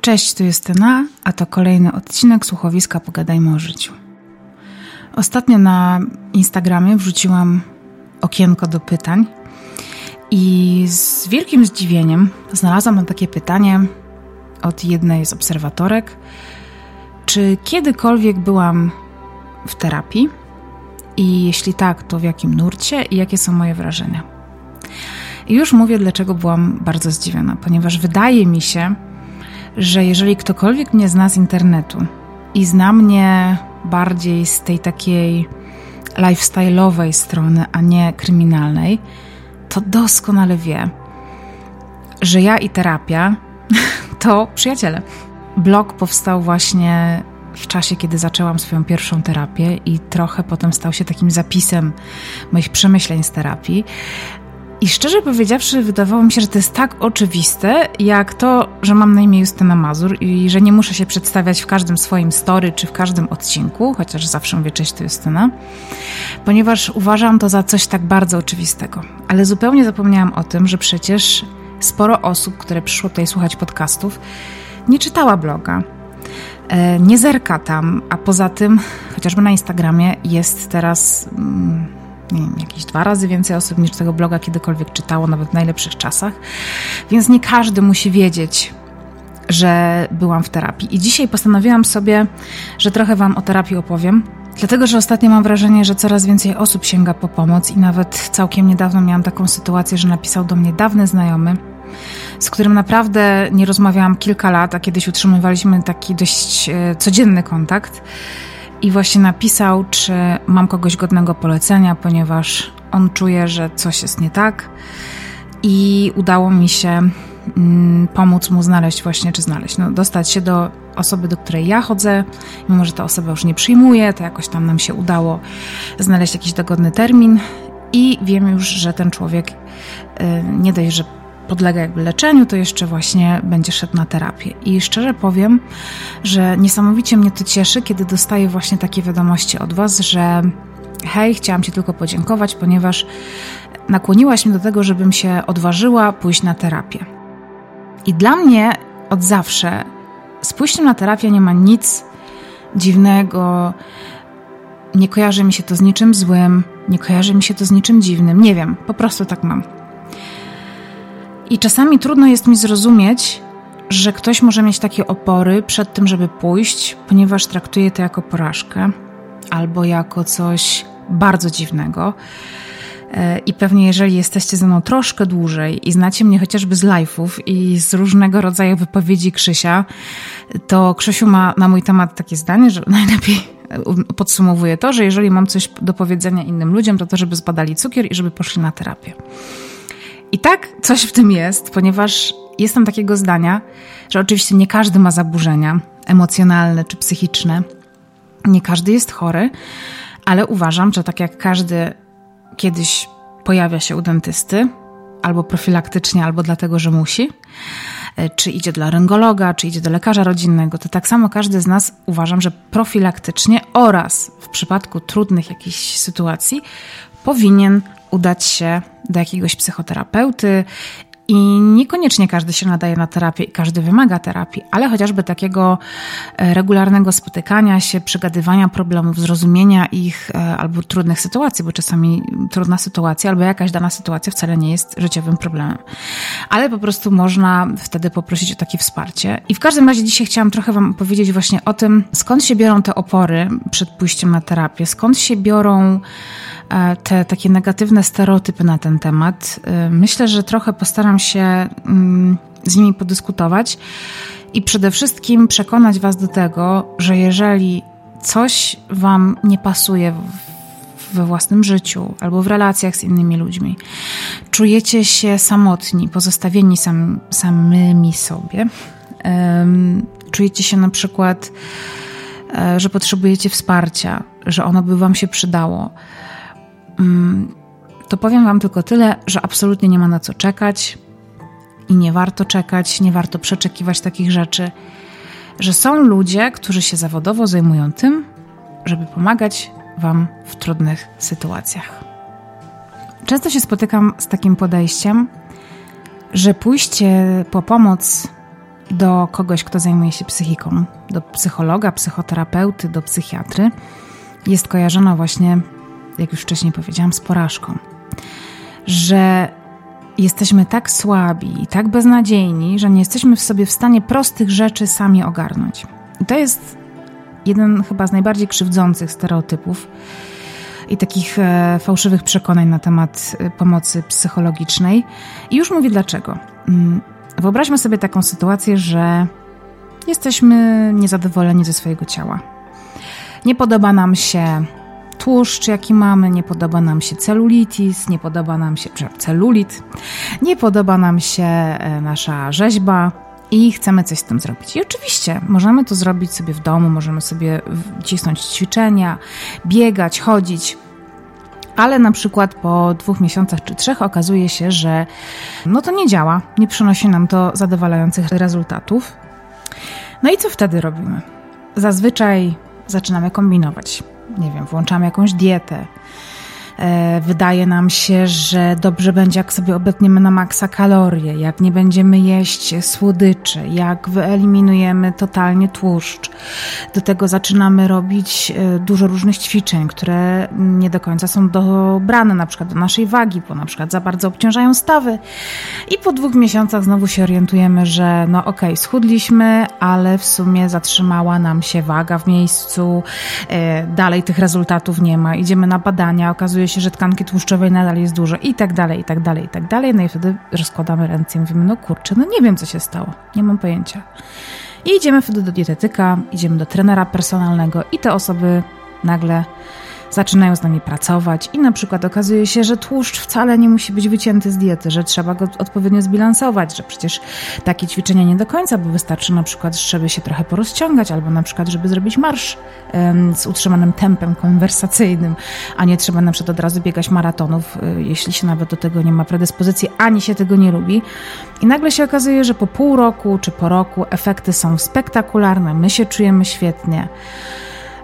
Cześć, tu Justyna, a to kolejny odcinek słuchowiska Pogadajmy o życiu. Ostatnio na Instagramie wrzuciłam okienko do pytań i z wielkim zdziwieniem znalazłam takie pytanie od jednej z obserwatorek, czy kiedykolwiek byłam w terapii i jeśli tak, to w jakim nurcie i jakie są moje wrażenia. I już mówię, dlaczego byłam bardzo zdziwiona, ponieważ wydaje mi się, że jeżeli ktokolwiek mnie zna z internetu i zna mnie bardziej z tej takiej lifestyle'owej strony, a nie kryminalnej, to doskonale wie, że ja i terapia to przyjaciele. Blog powstał właśnie w czasie, kiedy zaczęłam swoją pierwszą terapię i trochę potem stał się takim zapisem moich przemyśleń z terapii. I szczerze powiedziawszy, wydawało mi się, że to jest tak oczywiste, jak to, że mam na imię Justyna Mazur i że nie muszę się przedstawiać w każdym swoim story czy w każdym odcinku, chociaż zawsze mówię cześć, to Justyna, ponieważ uważam to za coś tak bardzo oczywistego. Ale zupełnie zapomniałam o tym, że przecież sporo osób, które przyszło tutaj słuchać podcastów, nie czytała bloga, e, nie zerka tam, a poza tym, chociażby na Instagramie jest teraz mm, nie wiem, jakieś dwa razy więcej osób niż tego bloga kiedykolwiek czytało, nawet w najlepszych czasach. Więc nie każdy musi wiedzieć, że byłam w terapii. I dzisiaj postanowiłam sobie, że trochę Wam o terapii opowiem. Dlatego, że ostatnio mam wrażenie, że coraz więcej osób sięga po pomoc i nawet całkiem niedawno miałam taką sytuację, że napisał do mnie dawny znajomy, z którym naprawdę nie rozmawiałam kilka lat, a kiedyś utrzymywaliśmy taki dość e, codzienny kontakt. I właśnie napisał, czy mam kogoś godnego polecenia, ponieważ on czuje, że coś jest nie tak. I udało mi się mm, pomóc mu znaleźć właśnie, czy znaleźć, no, dostać się do osoby, do której ja chodzę, mimo że ta osoba już nie przyjmuje, to jakoś tam nam się udało znaleźć jakiś dogodny termin i wiem już, że ten człowiek y, nie dość, że podlega jakby leczeniu, to jeszcze właśnie będzie szedł na terapię. I szczerze powiem, że niesamowicie mnie to cieszy, kiedy dostaję właśnie takie wiadomości od Was, że hej, chciałam Ci tylko podziękować, ponieważ nakłoniłaś mnie do tego, żebym się odważyła pójść na terapię. I dla mnie od zawsze z pójściem na terapię nie ma nic dziwnego, nie kojarzy mi się to z niczym złym, nie kojarzy mi się to z niczym dziwnym. Nie wiem, po prostu tak mam. I czasami trudno jest mi zrozumieć, że ktoś może mieć takie opory przed tym, żeby pójść, ponieważ traktuje to jako porażkę albo jako coś bardzo dziwnego. E, I pewnie, jeżeli jesteście ze mną troszkę dłużej i znacie mnie chociażby z live'ów i z różnego rodzaju wypowiedzi Krzysia, to Krzysiu ma na mój temat takie zdanie, że najlepiej podsumowuje to, że jeżeli mam coś do powiedzenia innym ludziom, to to, żeby zbadali cukier i żeby poszli na terapię. I tak coś w tym jest, ponieważ jestem takiego zdania, że oczywiście nie każdy ma zaburzenia emocjonalne czy psychiczne, nie każdy jest chory, ale uważam, że tak jak każdy kiedyś pojawia się u dentysty, albo profilaktycznie, albo dlatego, że musi, e, czy idzie do laryngologa, czy idzie do lekarza rodzinnego, to tak samo każdy z nas uważam, że profilaktycznie oraz w przypadku trudnych jakichś sytuacji powinien udać się do jakiegoś psychoterapeuty i niekoniecznie każdy się nadaje na terapię i każdy wymaga terapii, ale chociażby takiego e, regularnego spotykania się, przegadywania problemów, zrozumienia ich e, albo trudnych sytuacji, bo czasami trudna sytuacja albo jakaś dana sytuacja wcale nie jest życiowym problemem. Ale po prostu można wtedy poprosić o takie wsparcie. I w każdym razie dzisiaj chciałam trochę Wam opowiedzieć właśnie o tym, skąd się biorą te opory przed pójściem na terapię, skąd się biorą te takie negatywne stereotypy na ten temat. E, myślę, że trochę postaram się mm, z nimi podyskutować i przede wszystkim przekonać Was do tego, że jeżeli coś Wam nie pasuje we własnym życiu albo w relacjach z innymi ludźmi, czujecie się samotni, pozostawieni sam, samymi sobie, czujecie się na przykład, e, że potrzebujecie wsparcia, że ono by Wam się przydało to powiem Wam tylko tyle, że absolutnie nie ma na co czekać i nie warto czekać, nie warto przeczekiwać takich rzeczy, że są ludzie, którzy się zawodowo zajmują tym, żeby pomagać Wam w trudnych sytuacjach. Często się spotykam z takim podejściem, że pójście po pomoc do kogoś, kto zajmuje się psychiką, do psychologa, psychoterapeuty, do psychiatry, jest kojarzona właśnie, jak już wcześniej powiedziałam, z porażką. Że jesteśmy tak słabi i tak beznadziejni, że nie jesteśmy w sobie w stanie prostych rzeczy sami ogarnąć. I to jest jeden chyba z najbardziej krzywdzących stereotypów i takich e, fałszywych przekonań na temat e, pomocy psychologicznej. I już mówię dlaczego. Mm, wyobraźmy sobie taką sytuację, że jesteśmy niezadowoleni ze swojego ciała. Nie podoba nam się tłuszcz, jaki mamy, nie podoba nam się celulitis, nie podoba nam się celulit, nie podoba nam się e, nasza rzeźba i chcemy coś z tym zrobić. I oczywiście możemy to zrobić sobie w domu, możemy sobie cisnąć ćwiczenia, biegać, chodzić. Ale na przykład po dwóch miesiącach czy trzech okazuje się, że no to nie działa, nie przynosi nam to zadowalających rezultatów. No i co wtedy robimy? Zazwyczaj zaczynamy kombinować. Nie wiem, włączamy jakąś dietę, wydaje nam się, że dobrze będzie, jak sobie obetniemy na maksa kalorie, jak nie będziemy jeść słodyczy, jak wyeliminujemy totalnie tłuszcz. Do tego zaczynamy robić e, dużo różnych ćwiczeń, które nie do końca są dobrane na przykład do naszej wagi, bo na przykład za bardzo obciążają stawy. I po dwóch miesiącach znowu się orientujemy, że no okej, okay, schudliśmy, ale w sumie zatrzymała nam się waga w miejscu, e, dalej tych rezultatów nie ma. Idziemy na badania, okazuje się, że tkanki tłuszczowej nadal jest dużo i tak dalej, i tak dalej, i tak dalej. No i wtedy rozkładamy ręce i mówimy, no kurczę, no nie wiem, co się stało, nie mam pojęcia. I idziemy wtedy do dietetyka, idziemy do trenera personalnego i te osoby nagle zaczynają z nami pracować i na przykład okazuje się, że tłuszcz wcale nie musi być wycięty z diety, że trzeba go odpowiednio zbilansować, że przecież takie ćwiczenia nie do końca, bo wystarczy na przykład, żeby się trochę porozciągać, albo na przykład, żeby zrobić marsz z utrzymanym tempem konwersacyjnym, a nie trzeba na przykład od razu biegać maratonów, y, jeśli się nawet do tego nie ma predyspozycji, ani się tego nie lubi. I nagle się okazuje, że po pół roku czy po roku efekty są spektakularne, my się czujemy świetnie.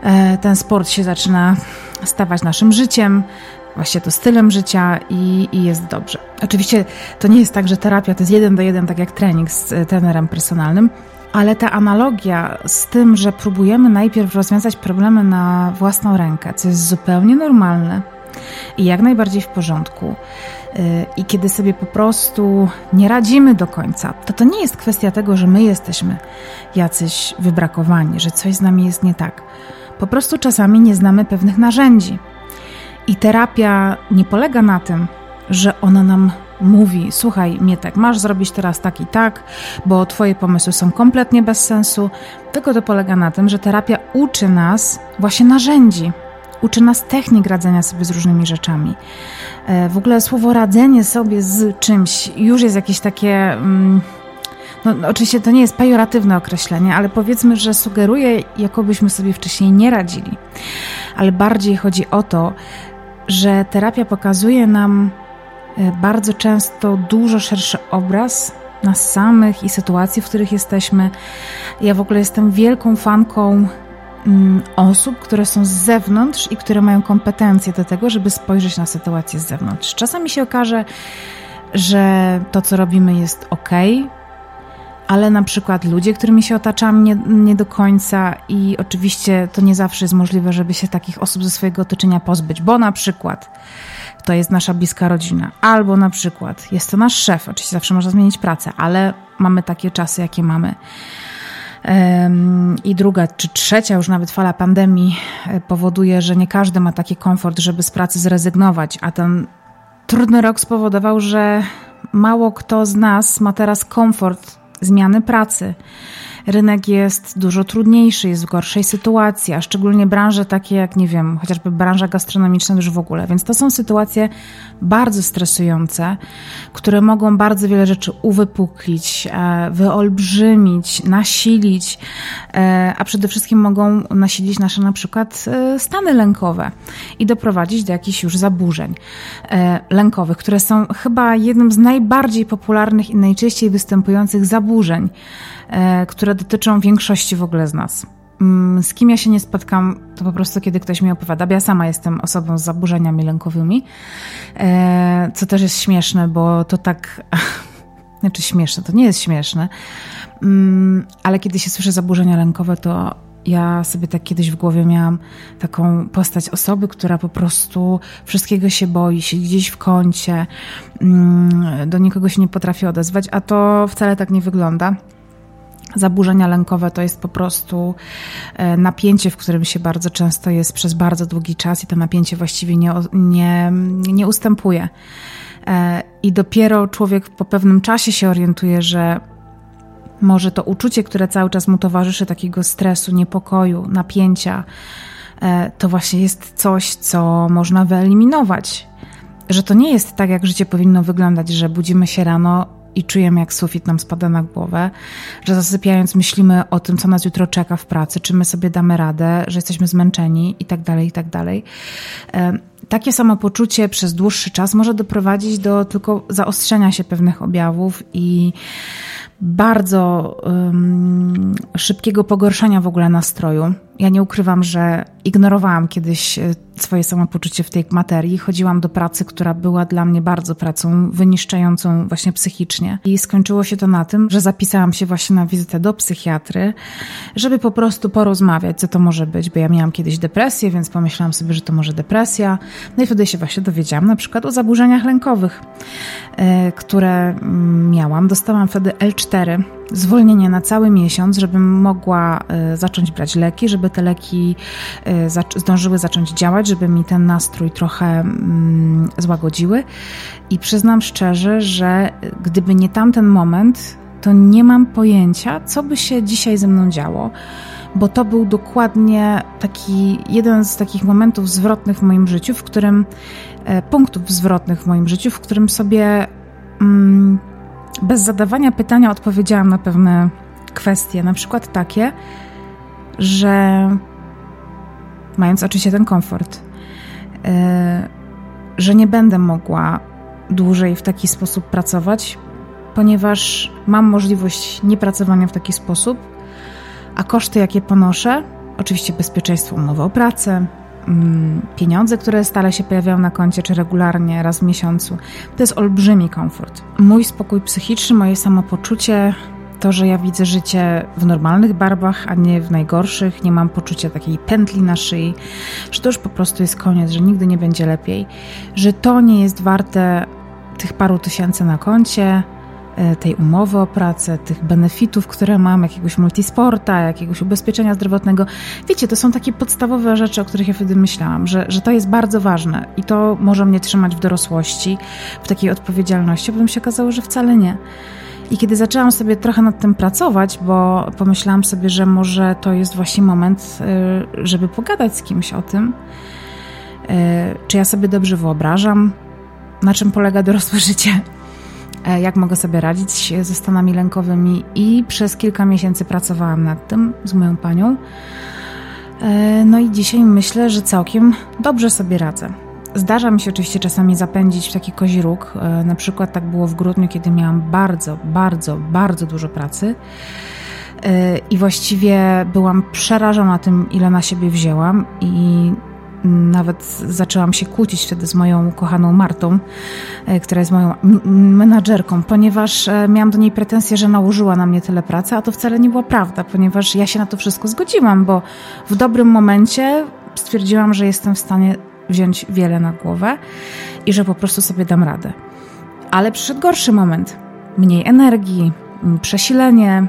E, ten sport się zaczyna stawać naszym życiem, właśnie to stylem życia i, i, jest dobrze. Oczywiście to nie jest tak, że terapia to jest jeden do jeden, tak jak trening z e, trenerem personalnym, ale ta analogia z tym, że próbujemy najpierw rozwiązać problemy na własną rękę, co jest zupełnie normalne i jak najbardziej w porządku. E, I kiedy sobie po prostu nie radzimy do końca, to to nie jest kwestia tego, że my jesteśmy jacyś wybrakowani, że coś z nami jest nie tak po prostu czasami nie znamy pewnych narzędzi. I terapia nie polega na tym, że ona nam mówi: Słuchaj, Mietek, masz zrobić teraz tak i tak, bo Twoje pomysły są kompletnie bez sensu. Tylko to polega na tym, że terapia uczy nas właśnie narzędzi, uczy nas technik radzenia sobie z różnymi rzeczami. E, w ogóle słowo radzenie sobie z czymś już jest jakieś takie. Mm, no, no, oczywiście to nie jest pejoratywne określenie, ale powiedzmy, że sugeruje, jakobyśmy sobie wcześniej nie radzili. Ale bardziej chodzi o to, że terapia pokazuje nam e, bardzo często dużo szerszy obraz nas samych i sytuacji, w których jesteśmy. Ja w ogóle jestem wielką fanką mm, osób, które są z zewnątrz i które mają kompetencje do tego, żeby spojrzeć na sytuację z zewnątrz. Czasami się okaże, że to, co robimy, jest ok, ale na przykład ludzie, którymi się otaczam, nie, nie do końca i oczywiście to nie zawsze jest możliwe, żeby się takich osób ze swojego otoczenia pozbyć, bo na przykład to jest nasza bliska rodzina, albo na przykład jest to nasz szef, oczywiście zawsze można zmienić pracę, ale mamy takie czasy, jakie mamy. I druga czy trzecia już nawet fala pandemii e, powoduje, że nie każdy ma taki komfort, żeby z pracy zrezygnować, a ten trudny rok spowodował, że mało kto z nas ma teraz komfort zmiany pracy. Rynek jest dużo trudniejszy, jest w gorszej sytuacji, a szczególnie branże takie jak, nie wiem, chociażby branża gastronomiczna już w ogóle. Więc to są sytuacje bardzo stresujące, które mogą bardzo wiele rzeczy uwypuklić, e, wyolbrzymić, nasilić, e, a przede wszystkim mogą nasilić nasze na przykład e, stany lękowe i doprowadzić do jakichś już zaburzeń lękowych, które są chyba jednym z najbardziej popularnych i najczęściej występujących zaburzeń, które dotyczą większości w ogóle z nas. Mm, z kim ja się nie spotkam, to po prostu kiedy ktoś mi opowiada, bo ja sama jestem osobą z zaburzeniami lękowymi, e, co też jest śmieszne, bo to tak Znaczy śmieszne, to nie jest śmieszne, mm, ale kiedy się słyszy zaburzenia lękowe, to ja sobie tak kiedyś w głowie miałam taką postać osoby, która po prostu wszystkiego się boi, siedzi gdzieś w kącie, mm, do nikogo się nie potrafi odezwać, a to wcale tak nie wygląda. Zaburzenia lękowe to jest po prostu e, napięcie, w którym się bardzo często jest przez bardzo długi czas i to napięcie właściwie nie, nie, nie ustępuje. E, I dopiero człowiek po pewnym czasie się orientuje, że może to uczucie, które cały czas mu towarzyszy, takiego stresu, niepokoju, napięcia, e, to właśnie jest coś, co można wyeliminować. Że to nie jest tak, jak życie powinno wyglądać, że budzimy się rano i czujemy, jak sufit nam spada na głowę, że zasypiając myślimy o tym, co nas jutro czeka w pracy, czy my sobie damy radę, że jesteśmy zmęczeni i tak dalej, i tak dalej. Takie samopoczucie przez dłuższy czas może doprowadzić do tylko zaostrzenia się pewnych objawów i bardzo um, szybkiego pogorszenia w ogóle nastroju. Ja nie ukrywam, że ignorowałam kiedyś e, swoje samopoczucie w tej materii. Chodziłam do pracy, która była dla mnie bardzo pracą wyniszczającą właśnie psychicznie. I skończyło się to na tym, że zapisałam się właśnie na wizytę do psychiatry, żeby po prostu porozmawiać, co to może być, bo ja miałam kiedyś depresję, więc pomyślałam sobie, że to może depresja. No i wtedy się właśnie dowiedziałam na przykład o zaburzeniach lękowych, e, które mm, miałam. Dostałam wtedy L4, zwolnienie na cały miesiąc, żebym mogła e, zacząć brać leki, żeby te leki e, zdążyły zacząć działać, żeby mi ten nastrój trochę mm, złagodziły. I przyznam szczerze, że gdyby nie tamten moment, to nie mam pojęcia, co by się dzisiaj ze mną działo bo to był dokładnie taki jeden z takich momentów zwrotnych w moim życiu, w którym e, punktów zwrotnych w moim życiu, w którym sobie mm, bez zadawania pytania odpowiedziałam na pewne kwestie, na przykład takie, że mając oczywiście ten komfort, yy, że nie będę mogła dłużej w taki sposób pracować, ponieważ mam możliwość niepracowania w taki sposób, a koszty, jakie ponoszę, oczywiście bezpieczeństwo umowy o pracę, pieniądze, które stale się pojawiają na koncie, czy regularnie, raz w miesiącu, to jest olbrzymi komfort. Mój spokój psychiczny, moje samopoczucie, to, że ja widzę życie w normalnych barwach, a nie w najgorszych, nie mam poczucia takiej pętli na szyi, że to już po prostu jest koniec, że nigdy nie będzie lepiej, że to nie jest warte tych paru tysięcy na koncie, tej umowy o pracę, tych benefitów, które mam, jakiegoś multisporta, jakiegoś ubezpieczenia zdrowotnego. Wiecie, to są takie podstawowe rzeczy, o których ja wtedy myślałam, że, że to jest bardzo ważne i to może mnie trzymać w dorosłości, w takiej odpowiedzialności, potem się okazało, że wcale nie. I kiedy zaczęłam sobie trochę nad tym pracować, bo pomyślałam sobie, że może to jest właśnie moment, e, żeby pogadać z kimś o tym, e, czy ja sobie dobrze wyobrażam, na czym polega dorosłe życie, E, jak mogę sobie radzić ze stanami lękowymi i przez kilka miesięcy pracowałam nad tym z moją panią. E, no i dzisiaj myślę, że całkiem dobrze sobie radzę. Zdarza mi się oczywiście czasami zapędzić w taki kozi róg. E, na przykład tak było w grudniu, kiedy miałam bardzo, bardzo, bardzo dużo pracy. I właściwie byłam przerażona tym, ile na siebie wzięłam, i nawet zaczęłam się kłócić wtedy z moją kochaną Martą, e, która jest moją menadżerką, ponieważ e, miałam do niej pretensje, że nałożyła na mnie tyle pracy, a to wcale nie była prawda, ponieważ ja się na to wszystko zgodziłam, bo w dobrym momencie stwierdziłam, że jestem w stanie wziąć wiele na głowę i że po prostu sobie dam radę. Ale przyszedł gorszy moment. Mniej energii, przesilenie,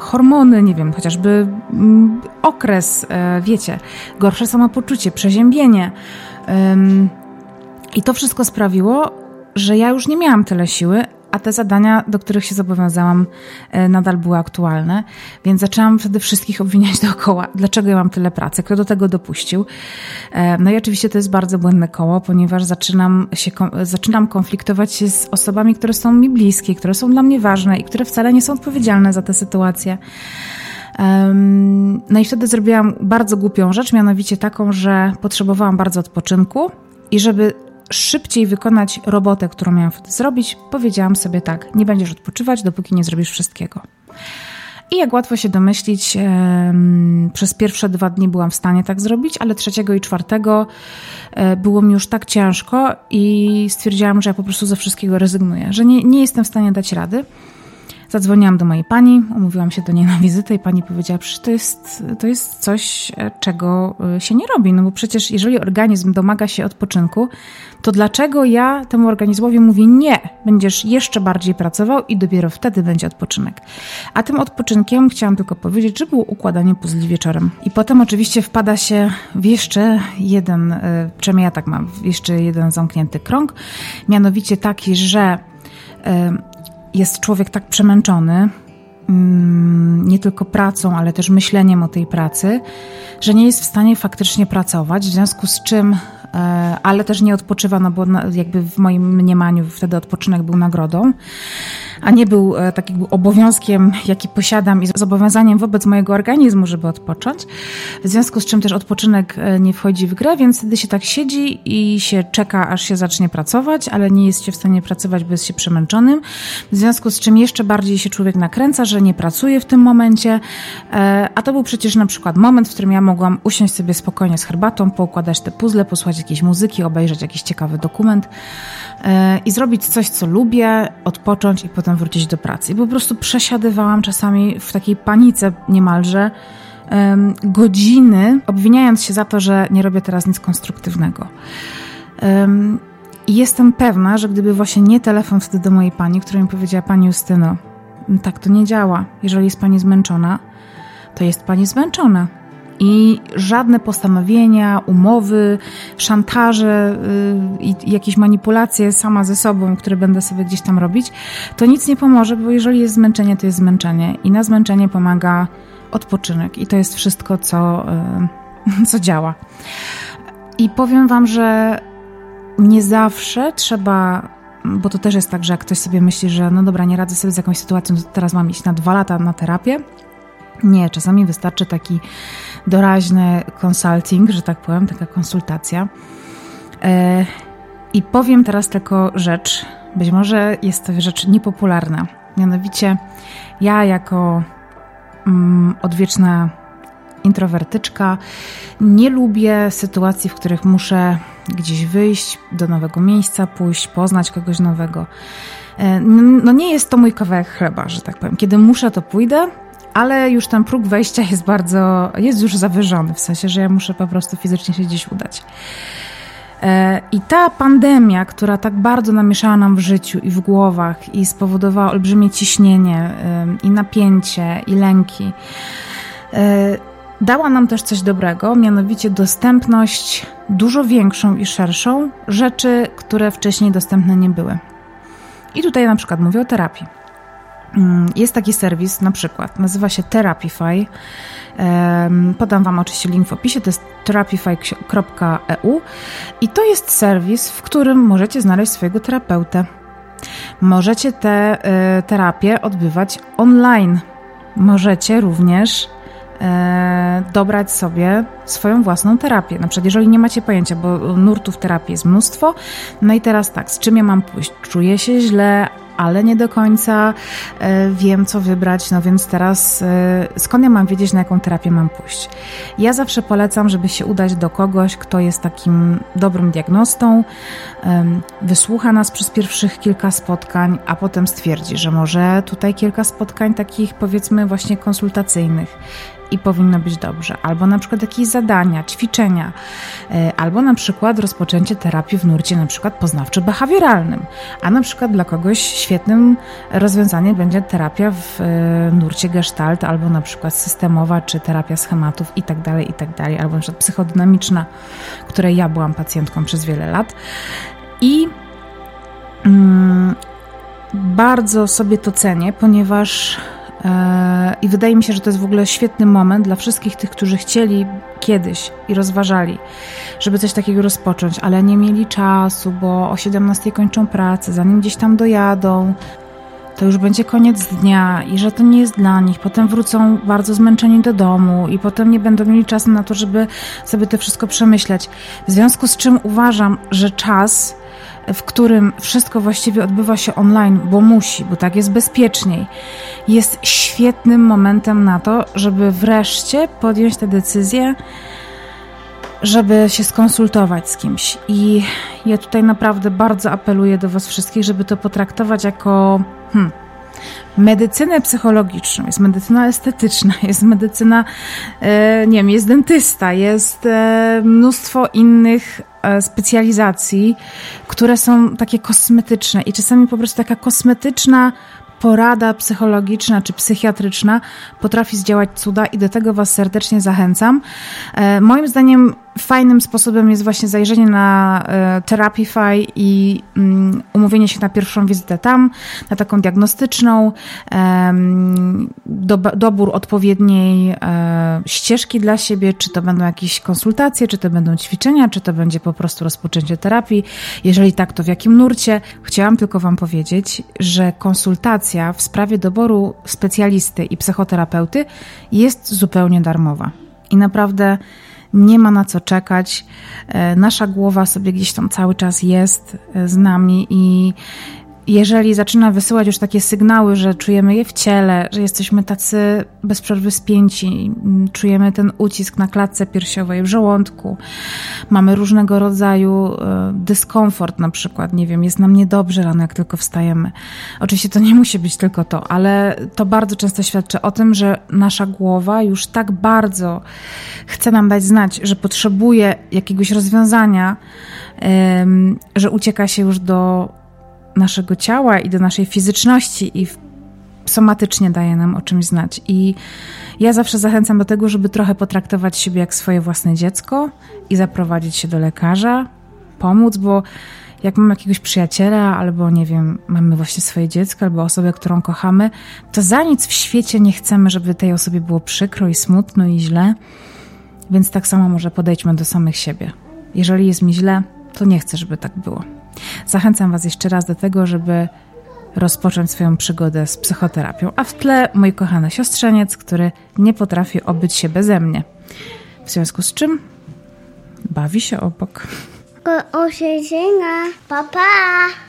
hormony, nie wiem, chociażby mm, okres, e, wiecie, gorsze samopoczucie, przeziębienie. I to wszystko sprawiło, że ja już nie miałam tyle siły, a te zadania, do których się zobowiązałam, e, nadal były aktualne, więc zaczęłam wtedy wszystkich obwiniać dookoła, dlaczego ja mam tyle pracy, kto do tego dopuścił. E, no i oczywiście to jest bardzo błędne koło, ponieważ zaczynam, się, zaczynam konfliktować się z osobami, które są mi bliskie, które są dla mnie ważne i które wcale nie są odpowiedzialne za tę sytuację. No i wtedy zrobiłam bardzo głupią rzecz, mianowicie taką, że potrzebowałam bardzo odpoczynku i żeby szybciej wykonać robotę, którą miałam wtedy zrobić, powiedziałam sobie tak: nie będziesz odpoczywać, dopóki nie zrobisz wszystkiego. I jak łatwo się domyślić, przez pierwsze dwa dni byłam w stanie tak zrobić, ale trzeciego i czwartego e, było mi już tak ciężko i stwierdziłam, że ja po prostu ze wszystkiego rezygnuję, że nie, nie jestem w stanie dać rady. Zadzwoniłam do mojej pani, umówiłam się do niej na wizytę i pani powiedziała, że to jest, to jest coś, e, czego e, się nie robi. No bo przecież jeżeli organizm domaga się odpoczynku, to dlaczego ja temu organizmowi mówię nie, będziesz jeszcze bardziej pracował i dopiero wtedy będzie odpoczynek. A tym odpoczynkiem chciałam tylko powiedzieć, że było układanie puzli wieczorem. I potem oczywiście wpada się w jeszcze jeden, e, przynajmniej ja tak mam, jeszcze jeden zamknięty krąg, mianowicie taki, że jest człowiek tak przemęczony, mm, nie tylko pracą, ale też myśleniem o tej pracy, że nie jest w stanie faktycznie pracować, w związku z czym, ale też nie odpoczywa, no bo jakby w moim mniemaniu wtedy odpoczynek był nagrodą a nie był e, tak jakby obowiązkiem, jaki posiadam i zobowiązaniem wobec mojego organizmu, żeby odpocząć. W związku z czym też odpoczynek e, nie wchodzi w grę, więc wtedy się tak siedzi i się czeka, aż się zacznie pracować, ale nie jest się w stanie pracować, bo jest się przemęczonym. W związku z czym jeszcze bardziej się człowiek nakręca, że nie pracuje w tym momencie, e, a to był przecież na przykład moment, w którym ja mogłam usiąść sobie spokojnie z herbatą, poukładać te puzzle, posłuchać jakiejś muzyki, obejrzeć jakiś ciekawy dokument i zrobić coś, co lubię, odpocząć i potem wrócić do pracy. I po prostu przesiadywałam czasami w takiej panice niemalże godziny, obwiniając się za to, że nie robię teraz nic konstruktywnego. I jestem pewna, że gdyby właśnie nie telefon wtedy do mojej pani, która mi powiedziała, pani Justyno, tak to nie działa. Jeżeli jest pani zmęczona, to jest pani zmęczona. I żadne postanowienia, umowy, szantaże y, i jakieś manipulacje sama ze sobą, które będę sobie gdzieś tam robić, to nic nie pomoże, bo jeżeli jest zmęczenie, to jest zmęczenie. I na zmęczenie pomaga odpoczynek. I to jest wszystko, co, y, co działa. I powiem Wam, że nie zawsze trzeba bo to też jest tak, że jak ktoś sobie myśli, że no dobra, nie radzę sobie z jakąś sytuacją, to teraz mam iść na dwa lata na terapię. Nie, czasami wystarczy taki doraźny consulting, że tak powiem, taka konsultacja. E, I powiem teraz tylko rzecz, być może jest to rzecz niepopularna. Mianowicie, ja jako mm, odwieczna introwertyczka nie lubię sytuacji, w których muszę gdzieś wyjść, do nowego miejsca pójść, poznać kogoś nowego. E, no nie jest to mój kawałek chleba, że tak powiem. Kiedy muszę, to pójdę, ale już ten próg wejścia jest bardzo, jest już zawyżony, w sensie, że ja muszę po prostu fizycznie się gdzieś udać. E, I ta pandemia, która tak bardzo namieszała nam w życiu i w głowach i spowodowała olbrzymie ciśnienie i napięcie i lęki, e, dała nam też coś dobrego, mianowicie dostępność dużo większą i szerszą rzeczy, które wcześniej dostępne nie były. I tutaj na przykład mówię o terapii. Mm, jest taki serwis, na przykład, nazywa się Therapify. Podam Wam oczywiście link w opisie, to jest therapify.eu i to jest serwis, w którym możecie znaleźć swojego terapeutę. Możecie te e, terapie odbywać online. Możecie również e, dobrać sobie swoją własną terapię. Na przykład, jeżeli nie macie pojęcia, bo nurtów terapii jest mnóstwo, no i teraz tak, z czym ja mam pójść? Czuję się źle, ale nie do końca e, wiem, co wybrać, no więc teraz e, skąd ja mam wiedzieć, na jaką terapię mam pójść? Ja zawsze polecam, żeby się udać do kogoś, kto jest takim dobrym diagnostą, wysłucha nas przez pierwszych kilka spotkań, a potem stwierdzi, że może tutaj kilka spotkań takich powiedzmy właśnie konsultacyjnych i powinno być dobrze. Albo na przykład jakieś zadania, ćwiczenia, e, albo na przykład rozpoczęcie terapii w nurcie na przykład poznawczo-behawioralnym, a na przykład dla kogoś świetnym rozwiązaniem będzie terapia w e, nurcie gestalt, albo na przykład systemowa, czy terapia schematów i tak dalej, i tak albo na przykład psychodynamiczna, której ja byłam pacjentką przez wiele lat. I mm, bardzo sobie to cenię, ponieważ E, I wydaje mi się, że to jest w ogóle świetny moment dla wszystkich tych, którzy chcieli kiedyś i rozważali, żeby coś takiego rozpocząć, ale nie mieli czasu, bo o 17 kończą pracę, zanim gdzieś tam dojadą, to już będzie koniec dnia i że to nie jest dla nich. Potem wrócą bardzo zmęczeni do domu i potem nie będą mieli czasu na to, żeby sobie to wszystko przemyśleć. W związku z czym uważam, że czas w którym wszystko właściwie odbywa się online, bo musi, bo tak jest bezpieczniej, jest świetnym momentem na to, żeby wreszcie podjąć tę decyzję, żeby się skonsultować z kimś. I ja tutaj naprawdę bardzo apeluję do Was wszystkich, żeby to potraktować jako. Hmm, medycynę psychologiczną, jest medycyna estetyczna, jest medycyna, e, nie wiem, jest dentysta, jest e, mnóstwo innych specjalizacji, które są takie kosmetyczne i czasami po prostu taka kosmetyczna porada psychologiczna czy psychiatryczna potrafi zdziałać cuda i do tego Was serdecznie zachęcam. Moim zdaniem fajnym sposobem jest właśnie zajrzenie na e, Therapify i mm, umówienie się na pierwszą wizytę tam, na taką diagnostyczną, dobór odpowiedniej e, ścieżki dla siebie, czy to będą jakieś konsultacje, czy to będą ćwiczenia, czy to będzie po prostu rozpoczęcie terapii. Jeżeli tak, to w jakim nurcie? Chciałam tylko Wam powiedzieć, że konsultacja w sprawie doboru specjalisty i psychoterapeuty jest zupełnie darmowa. I naprawdę nie ma na co czekać. E, nasza głowa sobie gdzieś tam cały czas jest e, z nami i jeżeli zaczyna wysyłać już takie sygnały, że czujemy je w ciele, że jesteśmy tacy bez przerwy spięci, czujemy ten ucisk na klatce piersiowej, w żołądku, mamy różnego rodzaju e, dyskomfort, na przykład, nie wiem, jest nam niedobrze rano, jak tylko wstajemy. Oczywiście to nie musi być tylko to, ale to bardzo często świadczy o tym, że nasza głowa już tak bardzo chce nam dać znać, że potrzebuje jakiegoś rozwiązania, że ucieka się już do naszego ciała i do naszej fizyczności i somatycznie daje nam o czymś znać. I ja zawsze zachęcam do tego, żeby trochę potraktować siebie jak swoje własne dziecko i zaprowadzić się do lekarza, pomóc, bo jak mamy jakiegoś przyjaciela, albo nie wiem, mamy właśnie swoje dziecko, albo osobę, którą kochamy, to za nic w świecie nie chcemy, żeby tej osobie było przykro i smutno i źle. Więc tak samo może podejdźmy do samych siebie. Jeżeli jest mi źle, to nie chcę, żeby tak było. Zachęcam Was jeszcze raz do tego, żeby rozpocząć swoją przygodę z psychoterapią, a w tle mój kochany siostrzeniec, który nie potrafi obyć się beze mnie. W związku z czym bawi się obok. O, o, papa.